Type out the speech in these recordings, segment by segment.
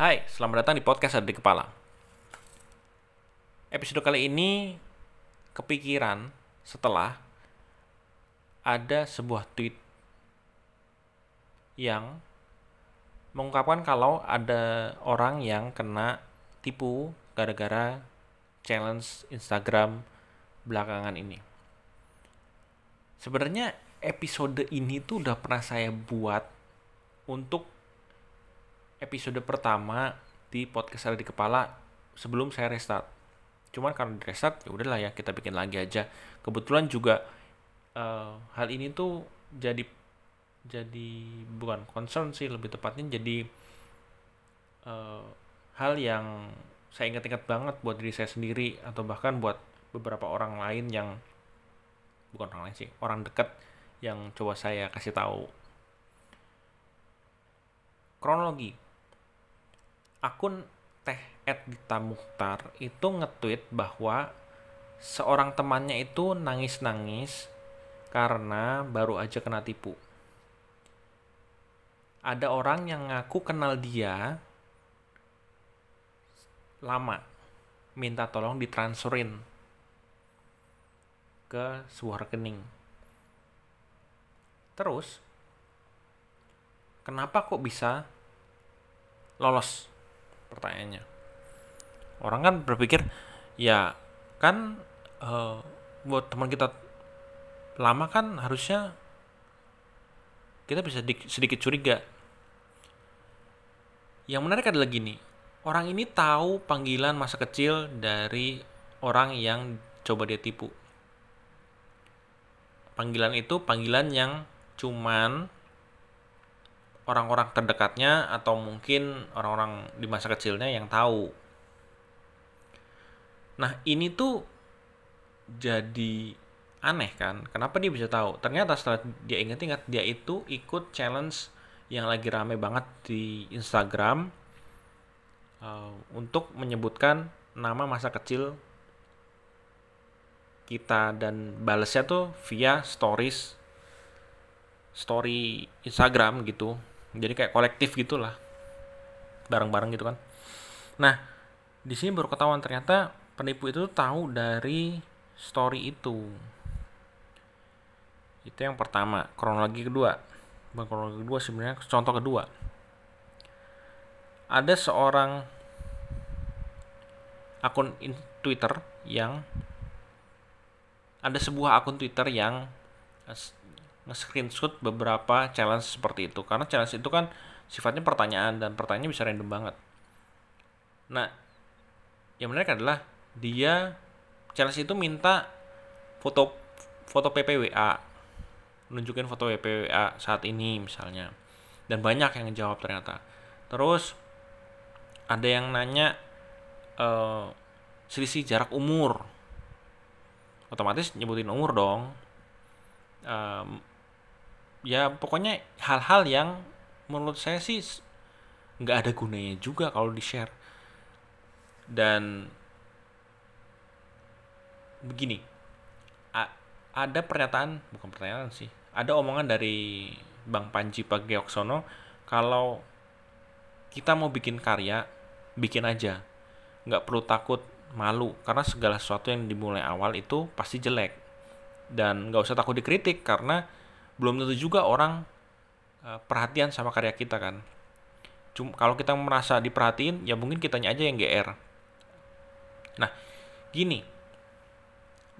Hai, selamat datang di podcast Ada di Kepala. Episode kali ini kepikiran setelah ada sebuah tweet yang mengungkapkan kalau ada orang yang kena tipu gara-gara challenge Instagram belakangan ini. Sebenarnya episode ini tuh udah pernah saya buat untuk episode pertama di podcast ada di kepala sebelum saya restart. Cuman karena di restart ya udahlah ya kita bikin lagi aja. Kebetulan juga uh, hal ini tuh jadi jadi bukan concern sih lebih tepatnya jadi uh, hal yang saya ingat-ingat banget buat diri saya sendiri atau bahkan buat beberapa orang lain yang bukan orang lain sih orang dekat yang coba saya kasih tahu. Kronologi. Akun Teh Edita Muhtar itu nge-tweet bahwa seorang temannya itu nangis-nangis karena baru aja kena tipu. Ada orang yang ngaku kenal dia lama, minta tolong ditransferin ke sebuah rekening Terus, kenapa kok bisa lolos? Pertanyaannya. Orang kan berpikir, ya kan uh, buat teman kita lama kan harusnya kita bisa sedikit curiga. Yang menarik adalah gini, orang ini tahu panggilan masa kecil dari orang yang coba dia tipu. Panggilan itu panggilan yang cuman orang-orang terdekatnya atau mungkin orang-orang di masa kecilnya yang tahu. Nah, ini tuh jadi aneh kan? Kenapa dia bisa tahu? Ternyata setelah dia ingat-ingat, dia itu ikut challenge yang lagi rame banget di Instagram uh, untuk menyebutkan nama masa kecil kita dan balesnya tuh via stories story Instagram gitu jadi kayak kolektif gitulah. Bareng-bareng gitu kan. Nah di sini baru ketahuan ternyata penipu itu tahu dari story itu. Itu yang pertama kronologi kedua. Bukan kronologi kedua sebenarnya contoh kedua. Ada seorang akun Twitter yang ada sebuah akun Twitter yang nge-screenshot beberapa challenge seperti itu. Karena challenge itu kan sifatnya pertanyaan dan pertanyaannya bisa random banget. Nah, yang menarik adalah dia challenge itu minta foto foto PPWA nunjukin foto PPWA saat ini misalnya. Dan banyak yang jawab ternyata. Terus ada yang nanya uh, selisih jarak umur. Otomatis nyebutin umur dong. Um, ya pokoknya hal-hal yang menurut saya sih nggak ada gunanya juga kalau di share dan begini ada pernyataan bukan pernyataan sih ada omongan dari Bang Panji Pagioksono kalau kita mau bikin karya bikin aja. Nggak perlu takut malu karena segala sesuatu yang dimulai awal itu pasti jelek. Dan nggak usah takut dikritik karena belum tentu juga orang uh, perhatian sama karya kita kan. Cuma kalau kita merasa diperhatiin ya mungkin kitanya aja yang gr nah gini.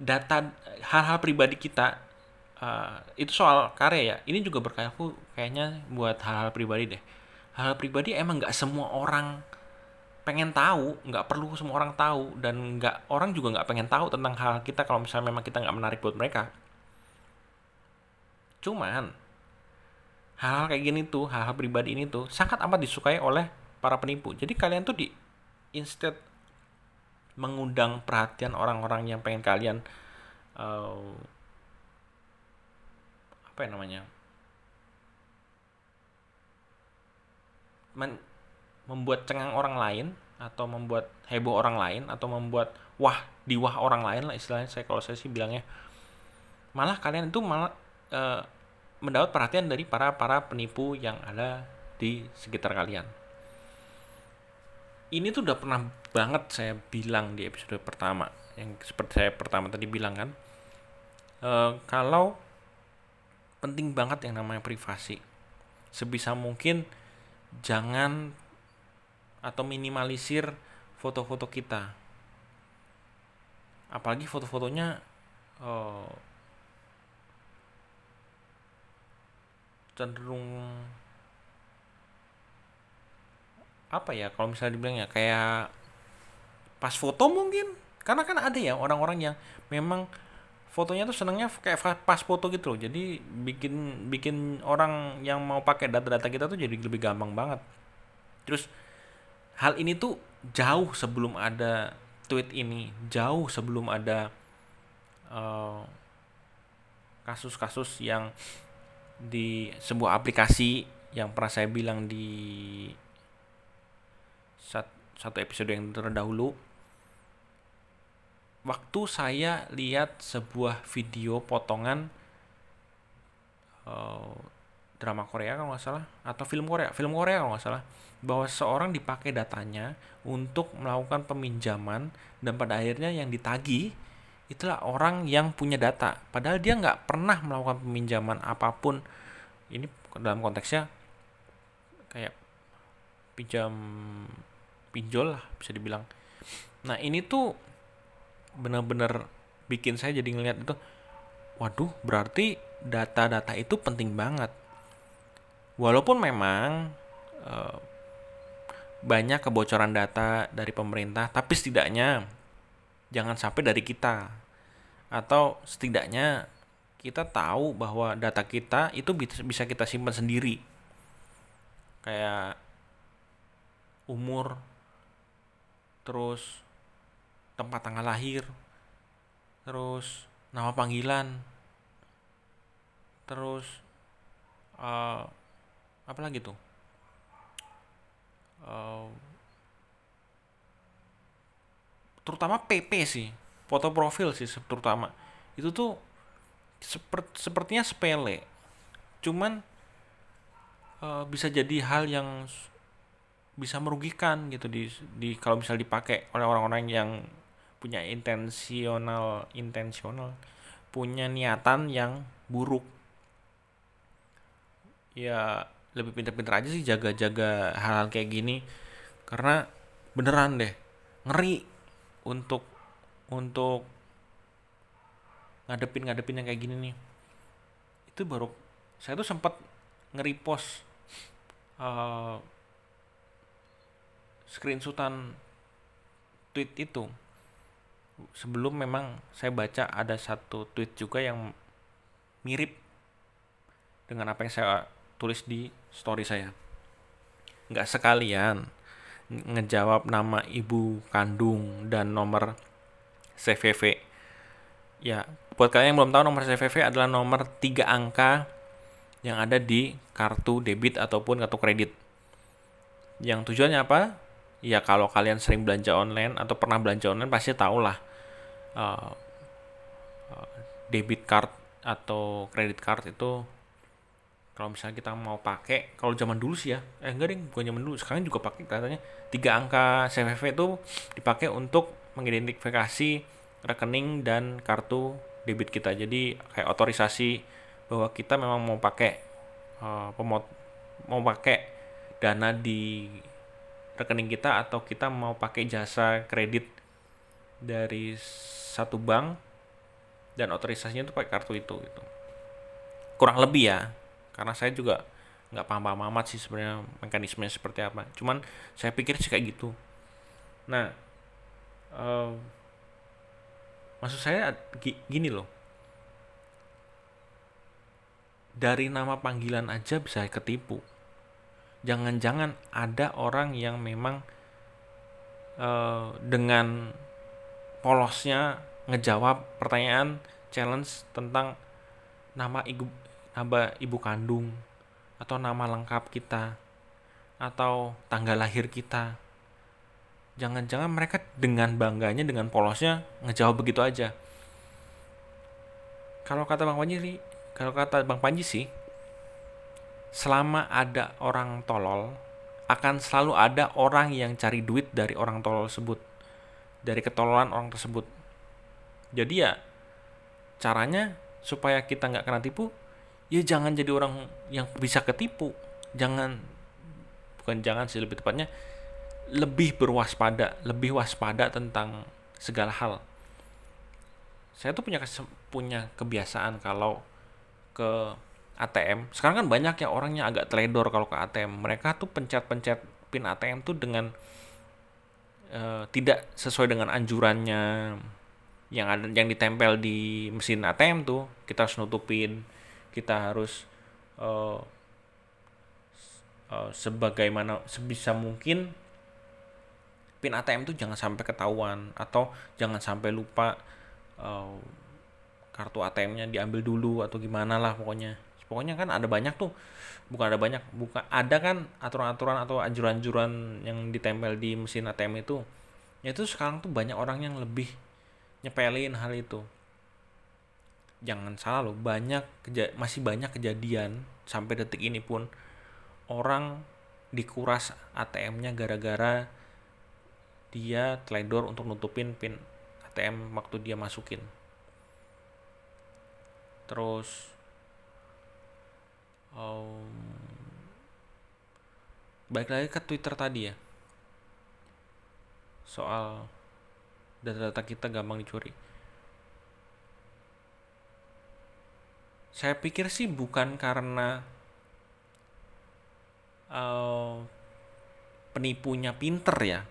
Data hal-hal pribadi kita uh, itu soal karya ya. Ini juga berkaitan kayaknya buat hal-hal pribadi deh. Hal, -hal pribadi emang nggak semua orang pengen tahu nggak perlu semua orang tahu dan nggak orang juga nggak pengen tahu tentang hal kita kalau misalnya memang kita nggak menarik buat mereka Cuman hal-hal kayak gini tuh, hal-hal pribadi ini tuh sangat amat disukai oleh para penipu. Jadi kalian tuh di instead mengundang perhatian orang-orang yang pengen kalian uh, apa ya namanya Men, membuat cengang orang lain atau membuat heboh orang lain atau membuat wah diwah orang lain lah istilahnya saya kalau saya sih bilangnya malah kalian itu malah uh, mendapat perhatian dari para para penipu yang ada di sekitar kalian. ini tuh udah pernah banget saya bilang di episode pertama yang seperti saya pertama tadi bilang kan. E, kalau penting banget yang namanya privasi. Sebisa mungkin jangan atau minimalisir foto-foto kita. Apalagi foto-fotonya uh, cenderung apa ya kalau misalnya dibilang ya kayak pas foto mungkin. Karena kan ada ya orang-orang yang memang fotonya tuh senangnya kayak pas foto gitu loh. Jadi bikin bikin orang yang mau pakai data-data kita tuh jadi lebih gampang banget. Terus hal ini tuh jauh sebelum ada tweet ini jauh sebelum ada eh, kasus-kasus yang di sebuah aplikasi yang pernah saya bilang di satu episode yang terdahulu. Waktu saya lihat sebuah video potongan uh, drama Korea kalau nggak salah atau film Korea film Korea kalau nggak salah bahwa seorang dipakai datanya untuk melakukan peminjaman dan pada akhirnya yang ditagi itulah orang yang punya data. Padahal dia nggak pernah melakukan peminjaman apa pun. Ini dalam konteksnya kayak pinjam pinjol lah bisa dibilang. Nah ini tuh benar-benar bikin saya jadi ngeliat itu waduh berarti data-data itu penting banget. Walaupun memang uh, banyak kebocoran data dari pemerintah, tapi setidaknya jangan sampai dari kita. Atau setidaknya kita tahu bahwa data kita itu bisa kita simpan sendiri. Kayak umur, terus tempat tanggal lahir, terus nama panggilan, terus uh, apa lagi tuh? terutama PP sih foto profil sih terutama. Itu tuh seper, sepertinya sepele. Cuman uh, bisa jadi hal yang bisa merugikan gitu di di kalau misal dipakai oleh orang-orang yang punya intensional intensional punya niatan yang buruk. Ya lebih pinter-pinter aja sih jaga-jaga hal-hal kayak gini. Karena beneran deh ngeri untuk untuk ngadepin ngadepin yang kayak gini nih. Itu baru saya tuh sempat nge-repost uh, screenshotan tweet itu. Sebelum memang saya baca ada satu tweet juga yang mirip dengan apa yang saya tulis di story saya. Nggak sekalian ngejawab nama ibu kandung dan nomor CVV ya buat kalian yang belum tahu nomor CVV adalah nomor tiga angka yang ada di kartu debit ataupun kartu kredit. Yang tujuannya apa? Ya kalau kalian sering belanja online atau pernah belanja online pasti tahu lah uh, uh, debit card atau kredit card itu kalau misalnya kita mau pakai kalau zaman dulu sih ya. Eh enggak deh bukan zaman dulu sekarang juga pakai katanya. Tiga angka CVV itu dipakai untuk mengidentifikasi rekening dan kartu debit kita. Jadi kayak otorisasi bahwa kita memang mau pakai uh, pemot mau pakai dana di rekening kita atau kita mau pakai jasa kredit dari satu bank dan otorisasinya itu pakai kartu itu gitu. Kurang lebih ya karena saya juga nggak paham-paham amat sih sebenarnya mekanismenya seperti apa. Cuman saya pikir sih kayak gitu. Nah uh, maksud saya gini loh dari nama panggilan aja bisa ketipu jangan-jangan ada orang yang memang uh, dengan polosnya ngejawab pertanyaan challenge tentang nama ibu nama ibu kandung atau nama lengkap kita atau tanggal lahir kita. Jangan-jangan mereka dengan bangganya, dengan polosnya ngejawab begitu aja. Kalau kata Bang Panji kalau kata Bang Panji sih, selama ada orang tolol akan selalu ada orang yang cari duit dari orang tolol tersebut dari ketololan orang tersebut jadi ya caranya supaya kita nggak kena tipu ya jangan jadi orang yang bisa ketipu jangan bukan jangan sih lebih tepatnya lebih berwaspada lebih waspada tentang segala hal. Saya tuh punya punya kebiasaan kalau ke ATM sekarang kan banyak ya orangnya agak teledor kalau ke ATM mereka tuh pencet-pencet pin ATM tuh dengan uh, tidak sesuai dengan anjurannya yang ada yang ditempel di mesin ATM tuh. Kita harus nutupin kita harus uh, uh, sebagaimana sebisa mungkin pin ATM tuh jangan sampai ketahuan atau jangan sampai lupa uh, kartu ATM-nya diambil dulu atau gimana lah pokoknya. Pokoknya kan ada banyak tuh. Bukan ada banyak bukan ada kan aturan-aturan atau anjuran-anjuran yang ditempel di mesin ATM itu ya itu. Sekarang tuh banyak orang yang lebih nyepelin hal itu. Jangan salah loh banyak masih banyak kejadian sampai detik ini pun orang dikuras ATM-nya gara-gara dia teledor untuk nutupin pin ATM waktu dia masukin. Terus um, balik lagi ke Twitter tadi ya. Soal data-data kita gampang dicuri. Saya pikir sih bukan karena uh, penipunya pinter ya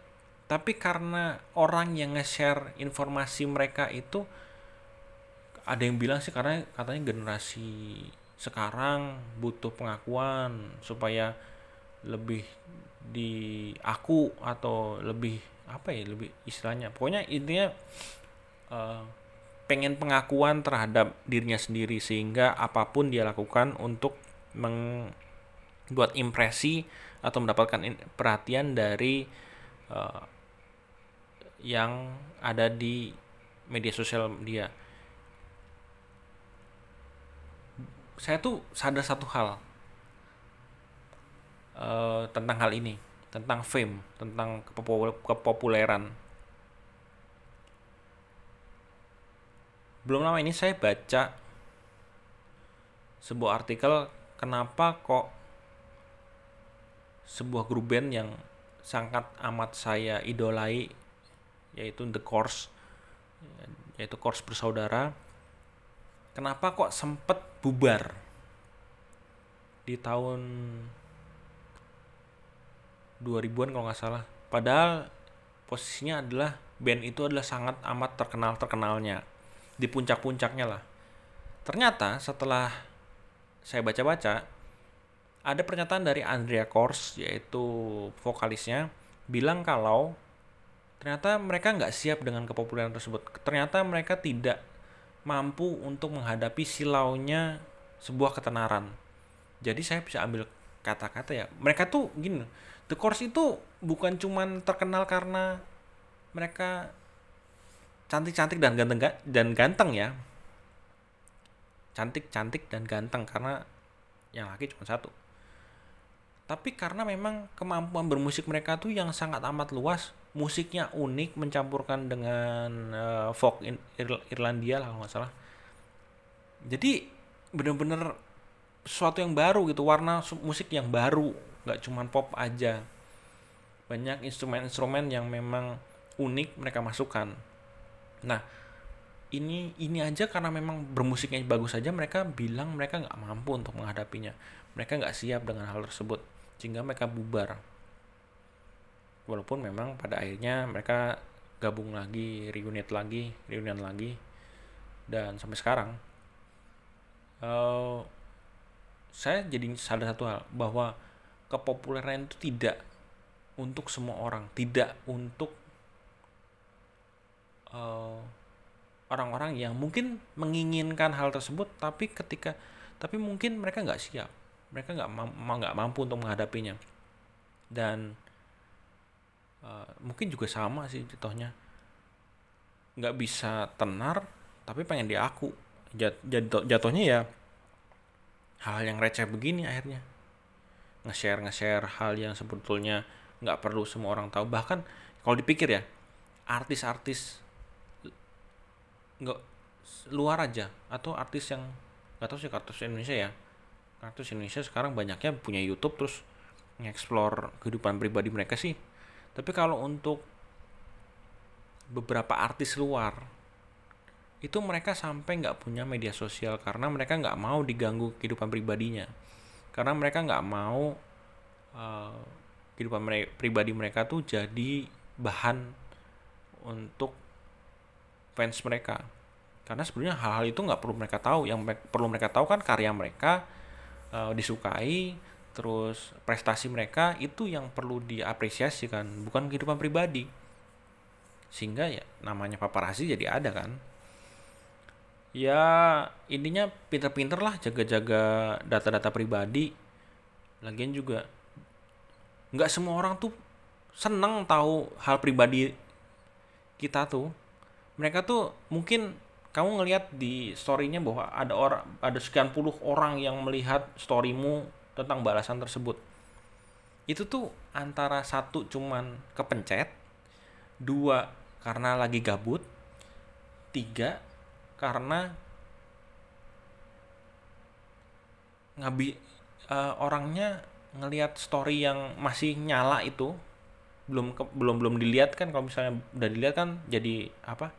tapi karena orang yang nge-share informasi mereka itu ada yang bilang sih karena katanya generasi sekarang butuh pengakuan supaya lebih di aku atau lebih apa ya lebih istilahnya. Pokoknya intinya uh, pengen pengakuan terhadap dirinya sendiri sehingga apa pun dia lakukan untuk membuat impresi atau mendapatkan perhatian dari uh, yang ada di media sosial dia. Saya tuh sadar satu hal uh, tentang hal ini tentang fame tentang kepopuleran. Belum lama ini saya baca sebuah artikel kenapa kok sebuah grup band yang sangat amat saya idolai yaitu The Course yaitu Course bersaudara. Kenapa kok sempet bubar di tahun 2000-an kalau nggak salah? Padahal posisinya adalah band itu adalah sangat amat terkenal terkenalnya. Di puncak-puncaknya lah. Ternyata setelah saya baca-baca ada pernyataan dari Andrea Kors yaitu vokalisnya bilang kalau ternyata mereka nggak siap dengan kepopuleran tersebut ternyata mereka tidak mampu untuk menghadapi silaunya sebuah ketenaran. Jadi saya bisa ambil kata-kata ya. Mereka tuh gini, The Course itu bukan cuman terkenal karena mereka cantik-cantik dan ganteng dan ganteng ya. Cantik-cantik dan ganteng karena yang laki cuma satu. Tapi karena memang kemampuan bermusik mereka tuh yang sangat amat luas musiknya unik mencampurkan dengan uh, folk in Ir Irlandia lah kalau nggak salah. Jadi bener-bener sesuatu yang baru gitu warna musik yang baru nggak cuman pop aja. Banyak instrumen-instrumen yang memang unik mereka masukkan. Nah ini ini aja karena memang bermusiknya bagus saja mereka bilang mereka nggak mampu untuk menghadapinya. Mereka nggak siap dengan hal tersebut sehingga mereka bubar. Walaupun memang pada akhirnya mereka gabung lagi reunit lagi reunian lagi dan sampai sekarang uh, saya jadi sadar satu hal bahwa kepopuleran itu tidak untuk semua orang tidak untuk eh, orang-orang yang mungkin menginginkan hal tersebut tapi ketika tapi mungkin mereka nggak siap mereka nggak nggak mampu untuk menghadapinya. Dan uh, mungkin juga sama sih contohnya. Nggak bisa tenar tapi pengen diaku. Jat, jatuh, jatuhnya ya hal yang receh begini akhirnya. Nge-share nge-share hal yang sebetulnya nggak perlu semua orang tahu. Bahkan kalau dipikir ya artis-artis nggak luar aja atau artis yang nggak tahu sih artis Indonesia ya artis Indonesia sekarang banyaknya punya YouTube terus ngeksplor kehidupan pribadi mereka sih. Tapi kalau untuk beberapa artis luar itu mereka sampai nggak punya media sosial karena mereka nggak mau diganggu kehidupan pribadinya. Karena mereka nggak mau uh, kehidupan mereka, pribadi mereka tuh jadi bahan untuk fans mereka. Karena sebenarnya hal-hal itu nggak perlu mereka tahu. Yang perlu mereka tahu kan karya mereka uh, disukai terus prestasi mereka itu yang perlu diapresiasi kan bukan kehidupan pribadi. Sehingga ya namanya paparazzi jadi ada kan. Ya intinya pinter-pinter lah jaga-jaga data-data pribadi. Lagian juga nggak semua orang tuh seneng tahu hal pribadi kita tuh. Mereka tuh mungkin kamu ngelihat di storynya bahwa ada orang ada sekian puluh orang yang melihat storymu tentang balasan tersebut? Itu tuh antara satu cuman kepencet dua karena lagi gabut tiga karena ngabi uh, orangnya ngelihat story yang masih nyala itu belum ke, belum belum dilihat kan kalau misalnya udah dilihat kan jadi apa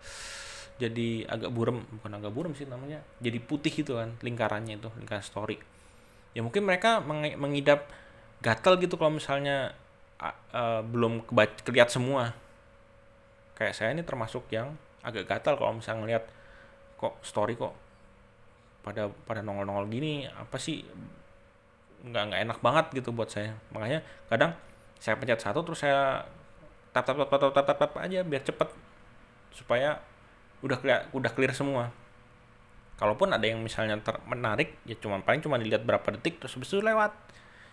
jadi agak buram bukan agak buram sih namanya jadi putih gitu kan lingkarannya itu lingkaran story. Ya mungkin mereka meng, mengidap gatal gitu kalau misalnya uh, uh, belum kelihat semua. Kayak saya ini termasuk yang agak gatal kalau misalnya ngelihat kok story kok pada pada nongol-nongol gini apa sih nggak nggak enak banget gitu buat saya. Makanya kadang saya pencet satu terus saya tap tap tap tap tap tap, tap aja biar cepet supaya udah clear, udah clear semua. Kalaupun ada yang misalnya ter menarik ya cuma paling cuma dilihat berapa detik terus habis itu lewat.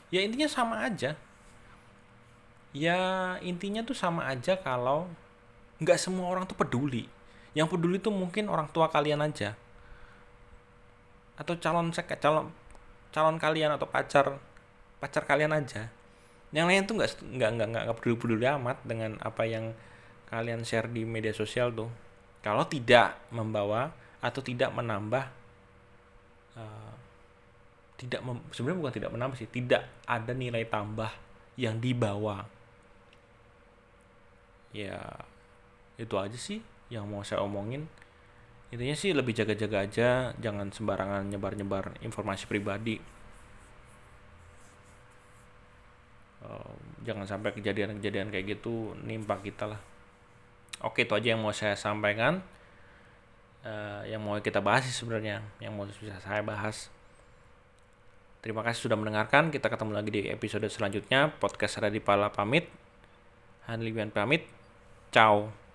Ya intinya sama aja. Ya intinya tuh sama aja kalau nggak semua orang tuh peduli. Yang peduli tuh mungkin orang tua kalian aja. Atau calon calon calon kalian atau pacar pacar kalian aja. Yang lain tuh nggak nggak nggak nggak peduli peduli amat dengan apa yang kalian share di media sosial tuh kalau tidak membawa atau tidak menambah uh, tidak mem, sebenarnya bukan tidak menambah sih tidak ada nilai tambah yang dibawa. Ya itu aja sih yang mau saya omongin. Intinya sih lebih jaga-jaga aja jangan sembarangan nyebar-nyebar informasi pribadi. Jangan sampai kejadian-kejadian kayak gitu nimpa kita lah oke itu aja yang mau saya sampaikan. Uh, yang mau kita bahas sebenarnya yang mau bisa saya bahas. Terima kasih sudah mendengarkan. Kita ketemu lagi di episode selanjutnya. Podcast Radipala pamit. Hanlibian pamit. Ciao